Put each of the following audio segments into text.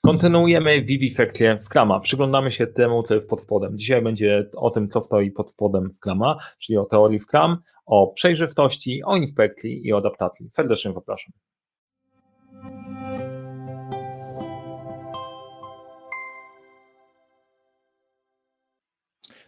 Kontynuujemy Vivifactie w Krama. Przyglądamy się temu, co jest pod spodem. Dzisiaj będzie o tym, co stoi pod spodem w Krama, czyli o teorii w Kram, o przejrzystości, o inspekcji i o adaptacji. Serdecznie zapraszam.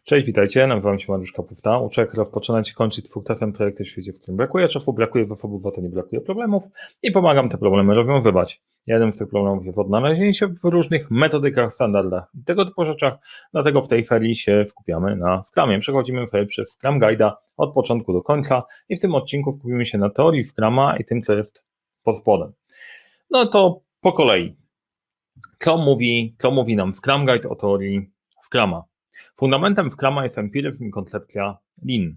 Cześć, witajcie, nazywam się Mariusz Kapufta. Uczę jak rozpoczynać i kończyć twórcem projekty w świecie, w którym brakuje czasu, brakuje zasobów, za to nie brakuje problemów i pomagam te problemy rozwiązywać. Jeden z tych problemów jest odnalezienie się w różnych metodykach, standardach i tego typu rzeczach, dlatego w tej ferii się skupiamy na Scrumie. Przechodzimy ferię przez Scrum Guide'a od początku do końca i w tym odcinku skupimy się na teorii Scruma i tym, co jest pod spodem. No to po kolei. Co mówi, co mówi nam Scrum Guide o teorii Scruma? Fundamentem Scruma jest empiryzm i koncepcja Lean.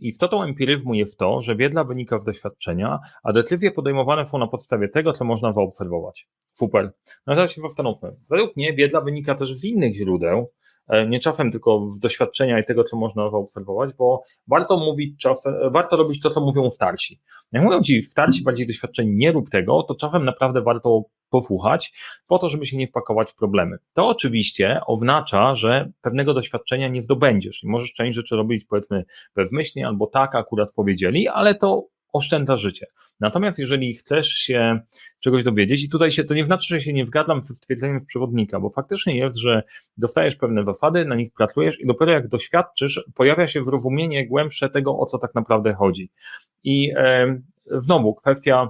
Istotą empiryzmu jest to, że wiedza wynika z doświadczenia, a decyzje podejmowane są na podstawie tego, co można zaobserwować. Super. No teraz się zastanówmy. Według mnie wiedza wynika też z innych źródeł, nie czasem tylko w doświadczenia i tego, co można zaobserwować, bo warto mówić czasem, warto robić to, co mówią starsi. Jak mówią ci starsi, bardziej doświadczeni, nie rób tego, to czasem naprawdę warto posłuchać, po to, żeby się nie wpakować w problemy. To oczywiście oznacza, że pewnego doświadczenia nie zdobędziesz i możesz część rzeczy robić powiedzmy bezmyślnie albo tak akurat powiedzieli, ale to oszczędza życie. Natomiast jeżeli chcesz się czegoś dowiedzieć, i tutaj się to nie znaczy, że się nie zgadzam ze stwierdzeniem przewodnika, bo faktycznie jest, że dostajesz pewne zasady, na nich pracujesz i dopiero jak doświadczysz, pojawia się zrozumienie głębsze tego, o co tak naprawdę chodzi. I e, znowu kwestia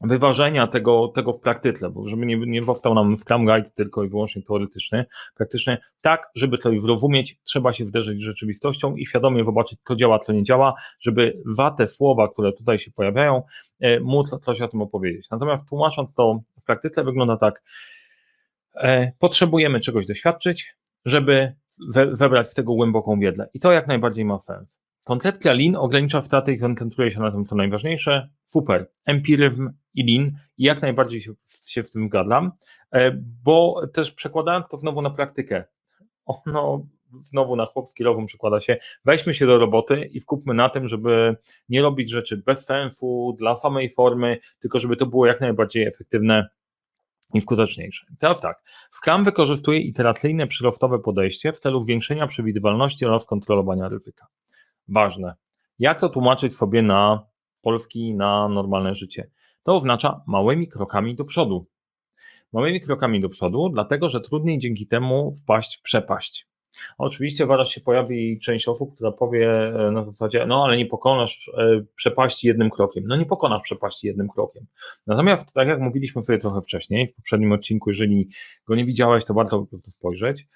wyważenia tego, tego w praktyce, bo żeby nie, nie powstał nam Scrum Guide tylko i wyłącznie teoretyczny, praktycznie tak, żeby to zrozumieć, trzeba się wderzyć z rzeczywistością i świadomie zobaczyć, co działa, co nie działa, żeby za te słowa, które tutaj się pojawiają, e, móc coś o tym opowiedzieć. Natomiast tłumacząc to w praktyce, wygląda tak, e, potrzebujemy czegoś doświadczyć, żeby webrać w tego głęboką wiedzę. I to jak najbardziej ma sens. Koncepcja Lean ogranicza straty i koncentruje się na tym, co najważniejsze. Super. Empiryzm i Lean i jak najbardziej się, się w tym zgadzam, e, bo też przekładając to znowu na praktykę, ono znowu na chłopski rozum przekłada się, weźmy się do roboty i skupmy na tym, żeby nie robić rzeczy bez sensu, dla samej formy, tylko żeby to było jak najbardziej efektywne i skuteczniejsze. Teraz tak, Scrum wykorzystuje iteracyjne przyrostowe podejście w celu zwiększenia przewidywalności oraz kontrolowania ryzyka ważne. Jak to tłumaczyć sobie na polski, na normalne życie? To oznacza małymi krokami do przodu. Małymi krokami do przodu, dlatego że trudniej dzięki temu wpaść w przepaść. Oczywiście zaraz się pojawi część osób, która powie e, na zasadzie, no ale nie pokonasz e, przepaści jednym krokiem. No nie pokonasz przepaści jednym krokiem. Natomiast, tak jak mówiliśmy sobie trochę wcześniej, w poprzednim odcinku, jeżeli go nie widziałeś, to warto po prostu spojrzeć.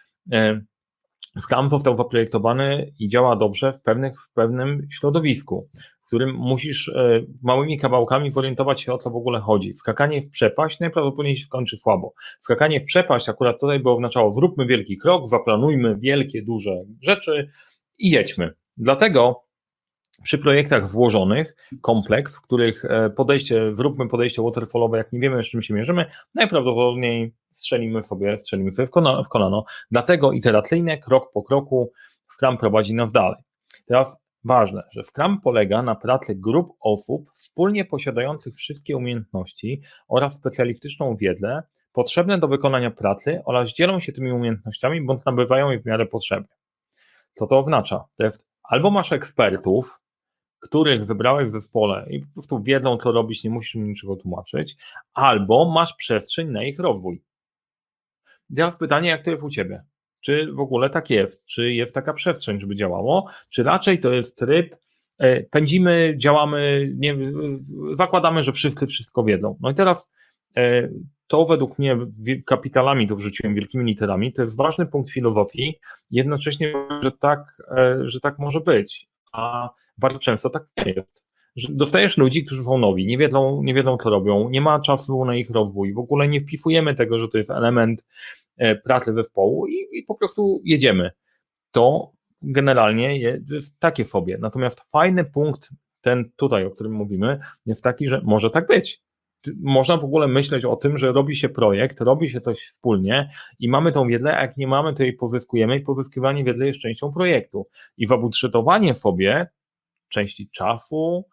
Scam został zaprojektowany i działa dobrze w, pewnych, w pewnym środowisku, w którym musisz e, małymi kawałkami zorientować się o co w ogóle chodzi. Wskakanie w przepaść najprawdopodobniej się skończy słabo. Wskakanie w przepaść akurat tutaj by oznaczało zróbmy wielki krok, zaplanujmy wielkie, duże rzeczy i jedźmy. Dlatego przy projektach włożonych, kompleks, w których e, podejście, zróbmy podejście waterfallowe, jak nie wiemy, z czym się mierzymy, najprawdopodobniej strzelimy sobie, strzelimy sobie w kolano, w kolano. Dlatego iteracyjne, krok po kroku Scrum prowadzi nas dalej. Teraz ważne, że Scrum polega na pracy grup osób wspólnie posiadających wszystkie umiejętności oraz specjalistyczną wiedzę potrzebne do wykonania pracy oraz dzielą się tymi umiejętnościami bądź nabywają je w miarę potrzeby. Co to oznacza? To jest albo masz ekspertów, których wybrałeś w zespole i po prostu wiedzą, co robić, nie musisz im niczego tłumaczyć, albo masz przestrzeń na ich rozwój. Teraz pytanie, jak to jest u Ciebie? Czy w ogóle tak jest? Czy jest taka przestrzeń, żeby działało? Czy raczej to jest tryb, e, pędzimy, działamy, nie, zakładamy, że wszyscy wszystko wiedzą. No i teraz e, to według mnie kapitalami to wrzuciłem wielkimi literami, to jest ważny punkt filozofii, jednocześnie, że tak, e, że tak może być. A bardzo często tak nie jest. Dostajesz ludzi, którzy są nowi, nie wiedzą, nie wiedzą co robią, nie ma czasu na ich rozwój, w ogóle nie wpisujemy tego, że to jest element e, pracy zespołu i, i po prostu jedziemy. To generalnie jest takie sobie. Natomiast fajny punkt, ten tutaj, o którym mówimy, jest taki, że może tak być. Można w ogóle myśleć o tym, że robi się projekt, robi się coś wspólnie i mamy tą wiedzę, a jak nie mamy, to jej pozyskujemy i pozyskiwanie wiedzy jest częścią projektu. I zabudżetowanie sobie części czasu,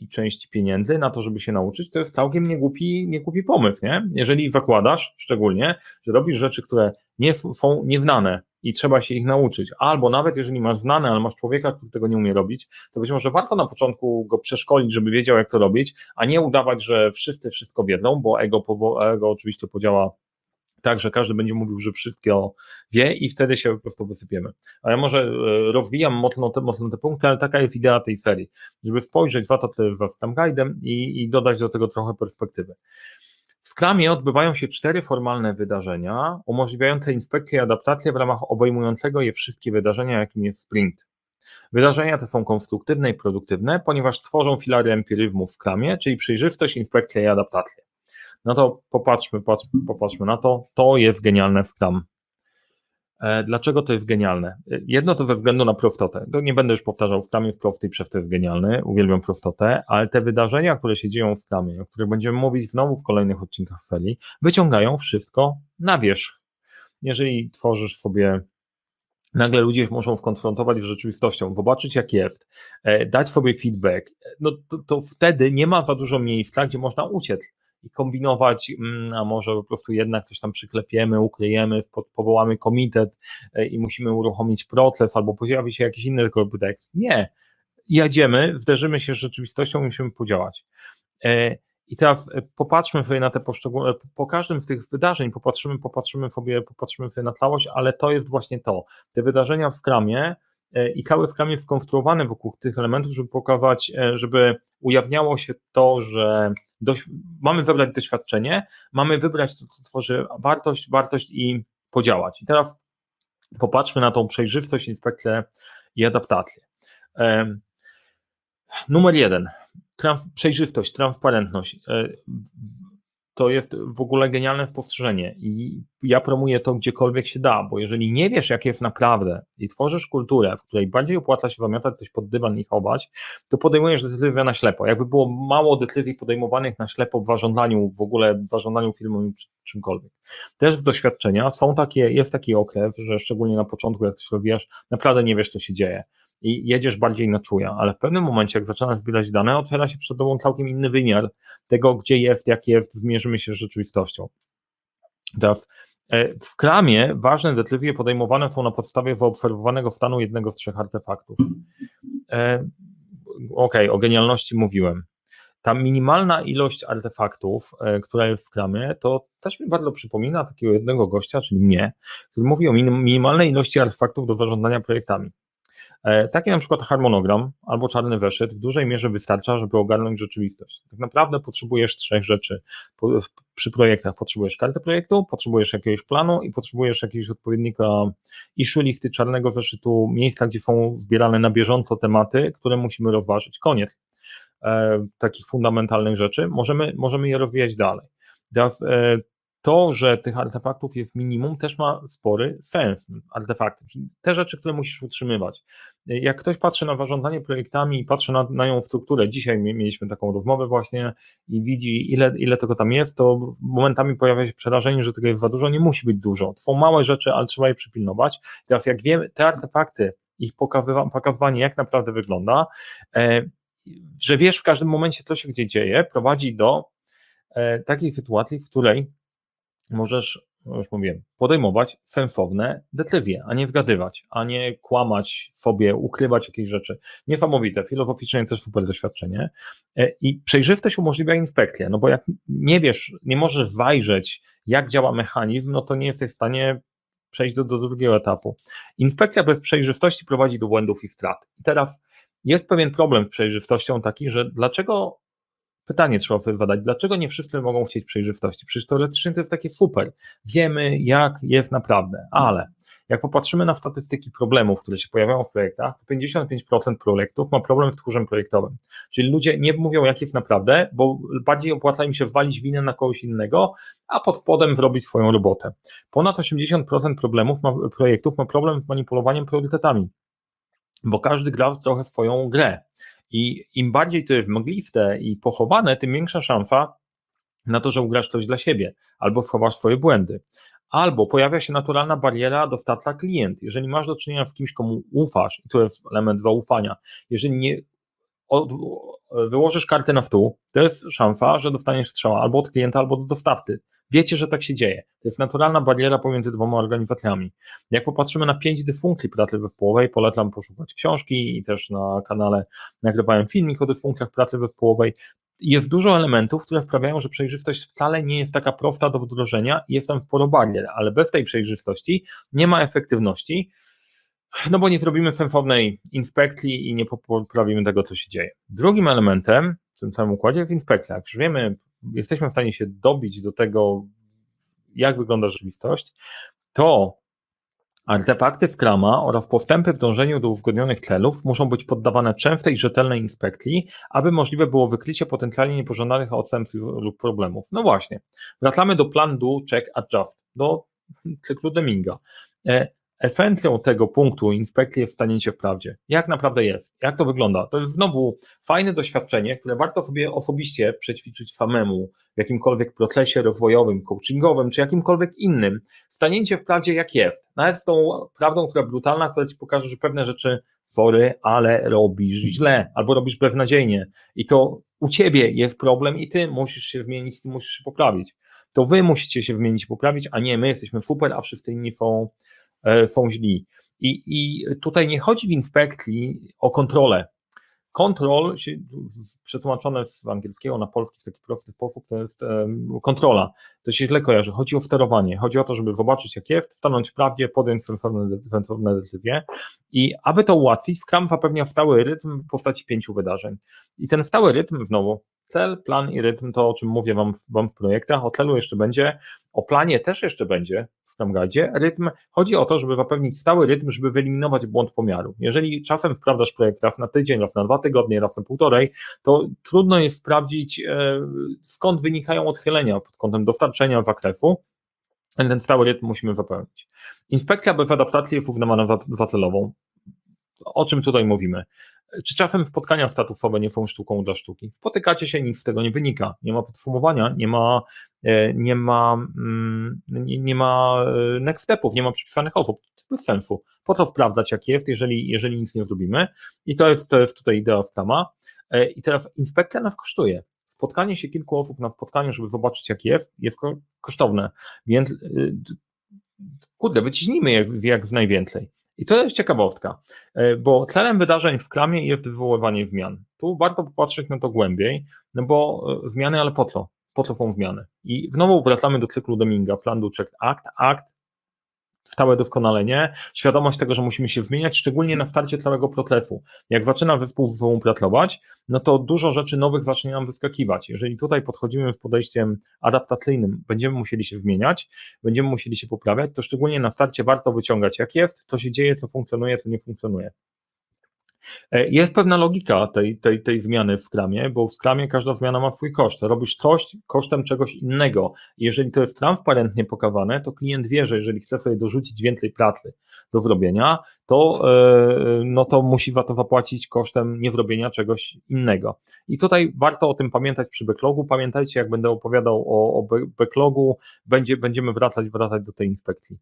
i części pieniędzy na to, żeby się nauczyć, to jest całkiem niegłupi, niegłupi pomysł, nie? Jeżeli zakładasz szczególnie, że robisz rzeczy, które nie są nieznane i trzeba się ich nauczyć, albo nawet jeżeli masz znane, ale masz człowieka, który tego nie umie robić, to być może warto na początku go przeszkolić, żeby wiedział, jak to robić, a nie udawać, że wszyscy wszystko wiedzą, bo ego, ego oczywiście podziała tak, że każdy będzie mówił, że wszystko wie i wtedy się po prostu wysypiemy. A ja może e, rozwijam mocno te, mocno te punkty, ale taka jest idea tej serii, żeby spojrzeć dwa to was tam guidem i, i dodać do tego trochę perspektywy. W Scrumie odbywają się cztery formalne wydarzenia umożliwiające inspekcję i adaptację w ramach obejmującego je wszystkie wydarzenia, jakim jest sprint. Wydarzenia te są konstruktywne i produktywne, ponieważ tworzą filary empiryzmu w Scrumie, czyli przejrzystość, inspekcja i adaptacja. No to popatrzmy, patrz, popatrzmy na to. To jest genialne w Scrum. E, dlaczego to jest genialne? Jedno to ze względu na prostotę. To nie będę już powtarzał, w Scrumie jest prosty i przez to jest genialny, uwielbiam prostotę, ale te wydarzenia, które się dzieją w Scrumie, o których będziemy mówić znowu w kolejnych odcinkach Feli, wyciągają wszystko na wierzch. Jeżeli tworzysz sobie nagle ludzie muszą skonfrontować z rzeczywistością, zobaczyć jak jest, e, dać sobie feedback, no to, to wtedy nie ma za dużo miejsca, gdzie można uciec i kombinować, mm, a może po prostu jednak coś tam przyklepiemy, ukryjemy, powołamy komitet e, i musimy uruchomić proces, albo pojawi się jakiś inny tekst. Nie. Jedziemy, wderzymy się z rzeczywistością i musimy podziałać. E, I teraz e, popatrzmy sobie na te poszczególne, po każdym z tych wydarzeń popatrzymy, popatrzymy sobie, popatrzymy sobie na całość, ale to jest właśnie to. Te wydarzenia w skramie i cały skram jest skonstruowany wokół tych elementów, żeby pokazać, żeby ujawniało się to, że mamy wybrać doświadczenie, mamy wybrać, co, co tworzy wartość, wartość i podziałać. I teraz popatrzmy na tą przejrzystość, inspekcję i adaptację. Numer jeden. Trans przejrzystość, transparentność. To jest w ogóle genialne spostrzeżenie i ja promuję to gdziekolwiek się da, bo jeżeli nie wiesz, jak jest naprawdę i tworzysz kulturę, w której bardziej opłaca się zamiatać coś pod dywan i chować, to podejmujesz decyzję na ślepo. Jakby było mało decyzji podejmowanych na ślepo w zarządzaniu, w ogóle w zarządzaniu filmem czy czymkolwiek. Też z doświadczenia są takie, jest taki okres, że szczególnie na początku, jak coś robisz, naprawdę nie wiesz, co się dzieje i jedziesz bardziej na czuja, ale w pewnym momencie, jak zaczynasz zbierać dane, otwiera się przed tobą całkiem inny wymiar tego, gdzie jest, jak jest, zmierzymy się z rzeczywistością. Teraz e, w kramie ważne decyzje podejmowane są na podstawie zaobserwowanego stanu jednego z trzech artefaktów. E, okej, okay, o genialności mówiłem. Ta minimalna ilość artefaktów, e, która jest w kramie, to też mi bardzo przypomina takiego jednego gościa, czyli mnie, który mówi o minimalnej ilości artefaktów do zarządzania projektami. E, taki na przykład harmonogram albo czarny weszyt w dużej mierze wystarcza, żeby ogarnąć rzeczywistość. Tak naprawdę potrzebujesz trzech rzeczy. Przy projektach potrzebujesz kartę projektu, potrzebujesz jakiegoś planu i potrzebujesz jakiegoś odpowiednika issue listy czarnego weszytu, miejsca, gdzie są zbierane na bieżąco tematy, które musimy rozważyć. Koniec e, takich fundamentalnych rzeczy. Możemy, możemy je rozwijać dalej. E, to, że tych artefaktów jest minimum, też ma spory sens. Artefakty, czyli te rzeczy, które musisz utrzymywać. Jak ktoś patrzy na zarządzanie projektami i patrzy na, na ją strukturę, dzisiaj mieliśmy taką rozmowę właśnie i widzi, ile, ile tego tam jest, to momentami pojawia się przerażenie, że tego jest za dużo, nie musi być dużo. To małe rzeczy, ale trzeba je przypilnować. Teraz jak wiemy, te artefakty, ich pokazywanie, jak naprawdę wygląda, e, że wiesz w każdym momencie, co się gdzie dzieje, prowadzi do e, takiej sytuacji, w której możesz, no już mówiłem, podejmować sensowne decyzje, a nie wgadywać, a nie kłamać sobie, ukrywać jakieś rzeczy. Niesamowite, filozoficznie też super doświadczenie. E, I przejrzystość umożliwia inspekcję, no bo jak nie wiesz, nie możesz zajrzeć, jak działa mechanizm, no to nie jesteś w stanie przejść do, do drugiego etapu. Inspekcja bez przejrzystości prowadzi do błędów i strat. I teraz jest pewien problem z przejrzystością taki, że dlaczego Pytanie trzeba sobie zadać, dlaczego nie wszyscy mogą chcieć przejrzystości? Przecież teoretycznie to jest takie super. Wiemy, jak jest naprawdę, ale jak popatrzymy na statystyki problemów, które się pojawiają w projektach, to 55% projektów ma problem z tchórzem projektowym. Czyli ludzie nie mówią, jak jest naprawdę, bo bardziej opłaca im się walić winę na kogoś innego, a pod spodem zrobić swoją robotę. Ponad 80% problemów ma, projektów ma problem z manipulowaniem priorytetami, bo każdy gra trochę swoją grę. I im bardziej to jest mgliste i pochowane, tym większa szansa na to, że ugrasz coś dla siebie, albo schowasz swoje błędy. Albo pojawia się naturalna bariera dostarcza klient. Jeżeli masz do czynienia z kimś, komu ufasz, i to jest element zaufania, jeżeli nie od, wyłożysz kartę na stół, to jest szansa, że dostaniesz strzała albo od klienta, albo do dostawcy. Wiecie, że tak się dzieje. To jest naturalna bariera pomiędzy dwoma organizacjami. Jak popatrzymy na pięć dysfunkcji pracy zespołowej, polecam poszukać książki i też na kanale nagrywałem filmik o dysfunkcjach pracy zespołowej. Jest dużo elementów, które sprawiają, że przejrzystość wcale nie jest taka prosta do wdrożenia i jest tam sporo barier, ale bez tej przejrzystości nie ma efektywności, no bo nie zrobimy sensownej inspekcji i nie poprawimy tego, co się dzieje. Drugim elementem w tym samym układzie jest inspekcja. Jak już wiemy, jesteśmy w stanie się dobić do tego, jak wygląda rzeczywistość, to artefakty Scrama oraz postępy w dążeniu do uzgodnionych celów muszą być poddawane częstej i rzetelnej inspekcji, aby możliwe było wykrycie potencjalnie niepożądanych odstępstw lub problemów. No właśnie, wracamy do plan do, check, adjust, do cyklu Deminga. E, esencją tego punktu inspekcji jest stanięcie w prawdzie. Jak naprawdę jest? Jak to wygląda? To jest znowu fajne doświadczenie, które warto sobie osobiście przećwiczyć samemu w jakimkolwiek procesie rozwojowym, coachingowym, czy jakimkolwiek innym. Stanięcie w prawdzie jak jest. Nawet z tą prawdą, która brutalna, która ci pokaże, że pewne rzeczy fory, ale robisz źle, albo robisz beznadziejnie. I to u ciebie jest problem i ty musisz się zmienić, ty musisz się poprawić. To wy musicie się zmienić i poprawić, a nie my jesteśmy super, a wszyscy inni są E, są źli. I, I tutaj nie chodzi w inspekcji o kontrolę. Kontrol, przetłumaczone z angielskiego na polski w taki prosty sposób, to jest um, kontrola. To się źle kojarzy. Chodzi o sterowanie. Chodzi o to, żeby zobaczyć, jak jest, stanąć w prawdzie, podjąć sensowne decyzje. I aby to ułatwić, Scrum zapewnia stały rytm w postaci pięciu wydarzeń. I ten stały rytm, znowu, cel, plan i rytm, to o czym mówię wam, wam w projektach, o celu jeszcze będzie, o planie też jeszcze będzie w Scrum Guide. Rytm, chodzi o to, żeby zapewnić stały rytm, żeby wyeliminować błąd pomiaru. Jeżeli czasem sprawdzasz projekt raz na tydzień, raz na dwa tygodnie, raz na półtorej, to trudno jest sprawdzić, e, skąd wynikają odchylenia pod kątem dostarczenia zakresu, ten stały rytm musimy zapełnić. Inspekcja bez adaptacji jest uznawana za, za celową. O czym tutaj mówimy? Czy czasem spotkania statusowe nie są sztuką dla sztuki? Spotykacie się, nic z tego nie wynika. Nie ma podsumowania, nie ma, e, nie ma, mm, nie, ma e, next stepów, nie ma przypisanych osób. Bez sensu. Po co sprawdzać, jak jest, jeżeli, jeżeli nic nie zrobimy? I to jest, to jest tutaj idea Scrama. E, I teraz inspekcja nas kosztuje. Spotkanie się kilku osób na spotkaniu, żeby zobaczyć, jak jest, jest kosztowne. Więc kurde, wyciśnijmy jak w najwięcej. I to jest ciekawostka, e, bo celem wydarzeń w skramie jest wywoływanie zmian. Tu warto popatrzeć na to głębiej, no bo e, zmiany, ale po co? Po co są zmiany? I znowu wracamy do cyklu Deminga, plan do check act, act, stałe doskonalenie, świadomość tego, że musimy się zmieniać, szczególnie na starcie całego procesu. Jak zaczyna zespół ze sobą pracować, no to dużo rzeczy nowych zacznie nam wyskakiwać. Jeżeli tutaj podchodzimy w podejściem adaptacyjnym, będziemy musieli się zmieniać, będziemy musieli się poprawiać, to szczególnie na starcie warto wyciągać, jak jest, co się dzieje, co funkcjonuje, co nie funkcjonuje. E, jest pewna logika tej, tej, tej zmiany w skramie, bo w skramie każda zmiana ma swój koszt. Robisz coś kosztem czegoś innego. Jeżeli to jest transparentnie pokazane, to klient wie, że jeżeli chce sobie dorzucić więcej pracy do zrobienia, to, e, no to musi za to zapłacić kosztem niezrobienia czegoś innego. I tutaj warto o tym pamiętać przy backlogu. Pamiętajcie, jak będę opowiadał o, o backlogu, będzie, będziemy wracać, wracać do tej inspekcji.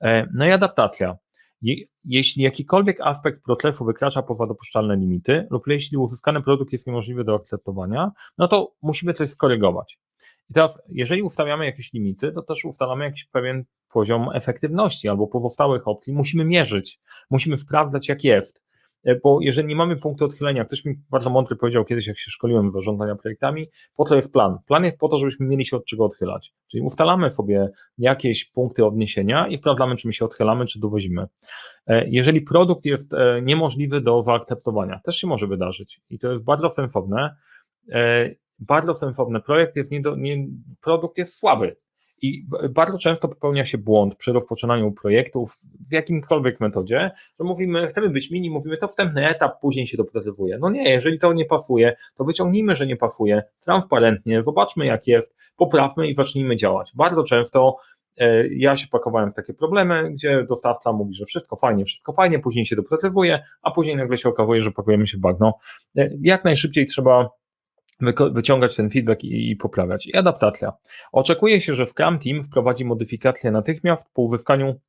E, no i adaptacja. Jeśli jakikolwiek aspekt procesu wykracza poza dopuszczalne limity, lub jeśli uzyskany produkt jest niemożliwy do akceptowania, no to musimy coś skorygować. I teraz, jeżeli ustawiamy jakieś limity, to też ustalamy jakiś pewien poziom efektywności albo pozostałych opcji. Musimy mierzyć, musimy sprawdzać, jak jest. E, bo jeżeli nie mamy punktu odchylenia, ktoś mi bardzo mądry powiedział kiedyś, jak się szkoliłem w zarządzania projektami, po to jest plan. Plan jest po to, żebyśmy mieli się od czego odchylać. Czyli ustalamy sobie jakieś punkty odniesienia i sprawdzamy, czy my się odchylamy, czy dowozimy. E, jeżeli produkt jest e, niemożliwy do zaakceptowania, też się może wydarzyć i to jest bardzo sensowne. Bardzo sensowny projekt jest nie, do, nie produkt jest słaby, i bardzo często popełnia się błąd przy rozpoczynaniu projektów w jakimkolwiek metodzie, że mówimy, chcemy być mini, mówimy to wstępny etap, później się doprecyzuje. No nie, jeżeli to nie pasuje, to wyciągnijmy, że nie pasuje, transparentnie, zobaczmy jak jest, poprawmy i zacznijmy działać. Bardzo często e, ja się pakowałem w takie problemy, gdzie dostawca mówi, że wszystko fajnie, wszystko fajnie, później się doprecyzuje, a później nagle się okazuje, że pakujemy się w bagno. E, jak najszybciej trzeba wyciągać ten feedback i, i, poprawiać. I adaptacja. Oczekuje się, że Scrum Team wprowadzi modyfikację natychmiast po uzyskaniu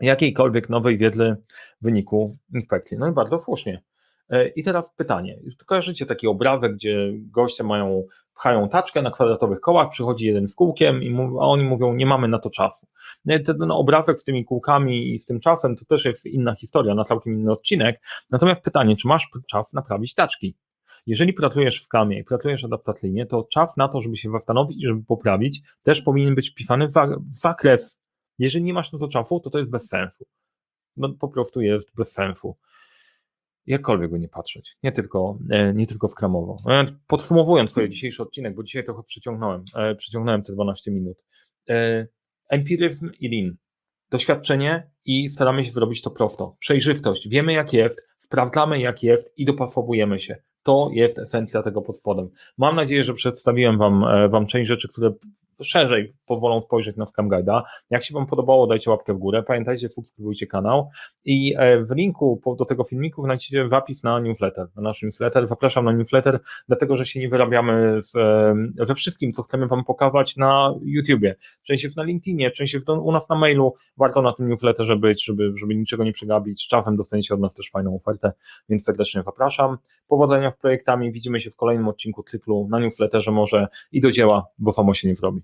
jakiejkolwiek nowej wiedzy w wyniku inspekcji. No i bardzo słusznie. E, I teraz pytanie. Kojarzycie taki obrazek, gdzie goście mają, pchają taczkę na kwadratowych kołach, przychodzi jeden z kółkiem, i a oni mówią, nie mamy na to czasu. No ten obrazek z tymi kółkami i z tym czasem to też jest inna historia, na całkiem inny odcinek. Natomiast pytanie, czy masz czas naprawić taczki? Jeżeli pracujesz w kamie i pracujesz adaptacyjnie, to czas na to, żeby się zastanowić i żeby poprawić, też powinien być wpisany w zakres. Jeżeli nie masz na to czasu, to to jest bez sensu. No po prostu jest bez sensu jakkolwiek go nie patrzeć, nie tylko, e, nie tylko w kramowo. E, podsumowując swój dzisiejszy odcinek, bo dzisiaj trochę przyciągnąłem, e, przyciągnąłem te 12 minut. Empiryzm i lean. Doświadczenie i staramy się zrobić to prosto. Przejrzystość. Wiemy jak jest, sprawdzamy jak jest i dopasowujemy się. To jest esencja tego pod spodem. Mam nadzieję, że przedstawiłem Wam, wam część rzeczy, które szerzej pozwolą spojrzeć na Scam Guide'a. Jak się Wam podobało, dajcie łapkę w górę. Pamiętajcie, subskrybujcie kanał i e, w linku do tego filmiku znajdziecie zapis na newsletter, na nasz newsletter. Zapraszam na newsletter, dlatego że się nie wyrabiamy z, we e, wszystkim, co chcemy Wam pokazać na YouTubie. Część jest na LinkedInie, część jest u nas na mailu. Warto na tym newsletterze być, żeby, żeby niczego nie przegapić. Czasem dostaniecie od nas też fajną ofertę, więc serdecznie zapraszam. Powodzenia w projektami. Widzimy się w kolejnym odcinku cyklu na newsletterze może i do dzieła, bo samo się nie zrobi.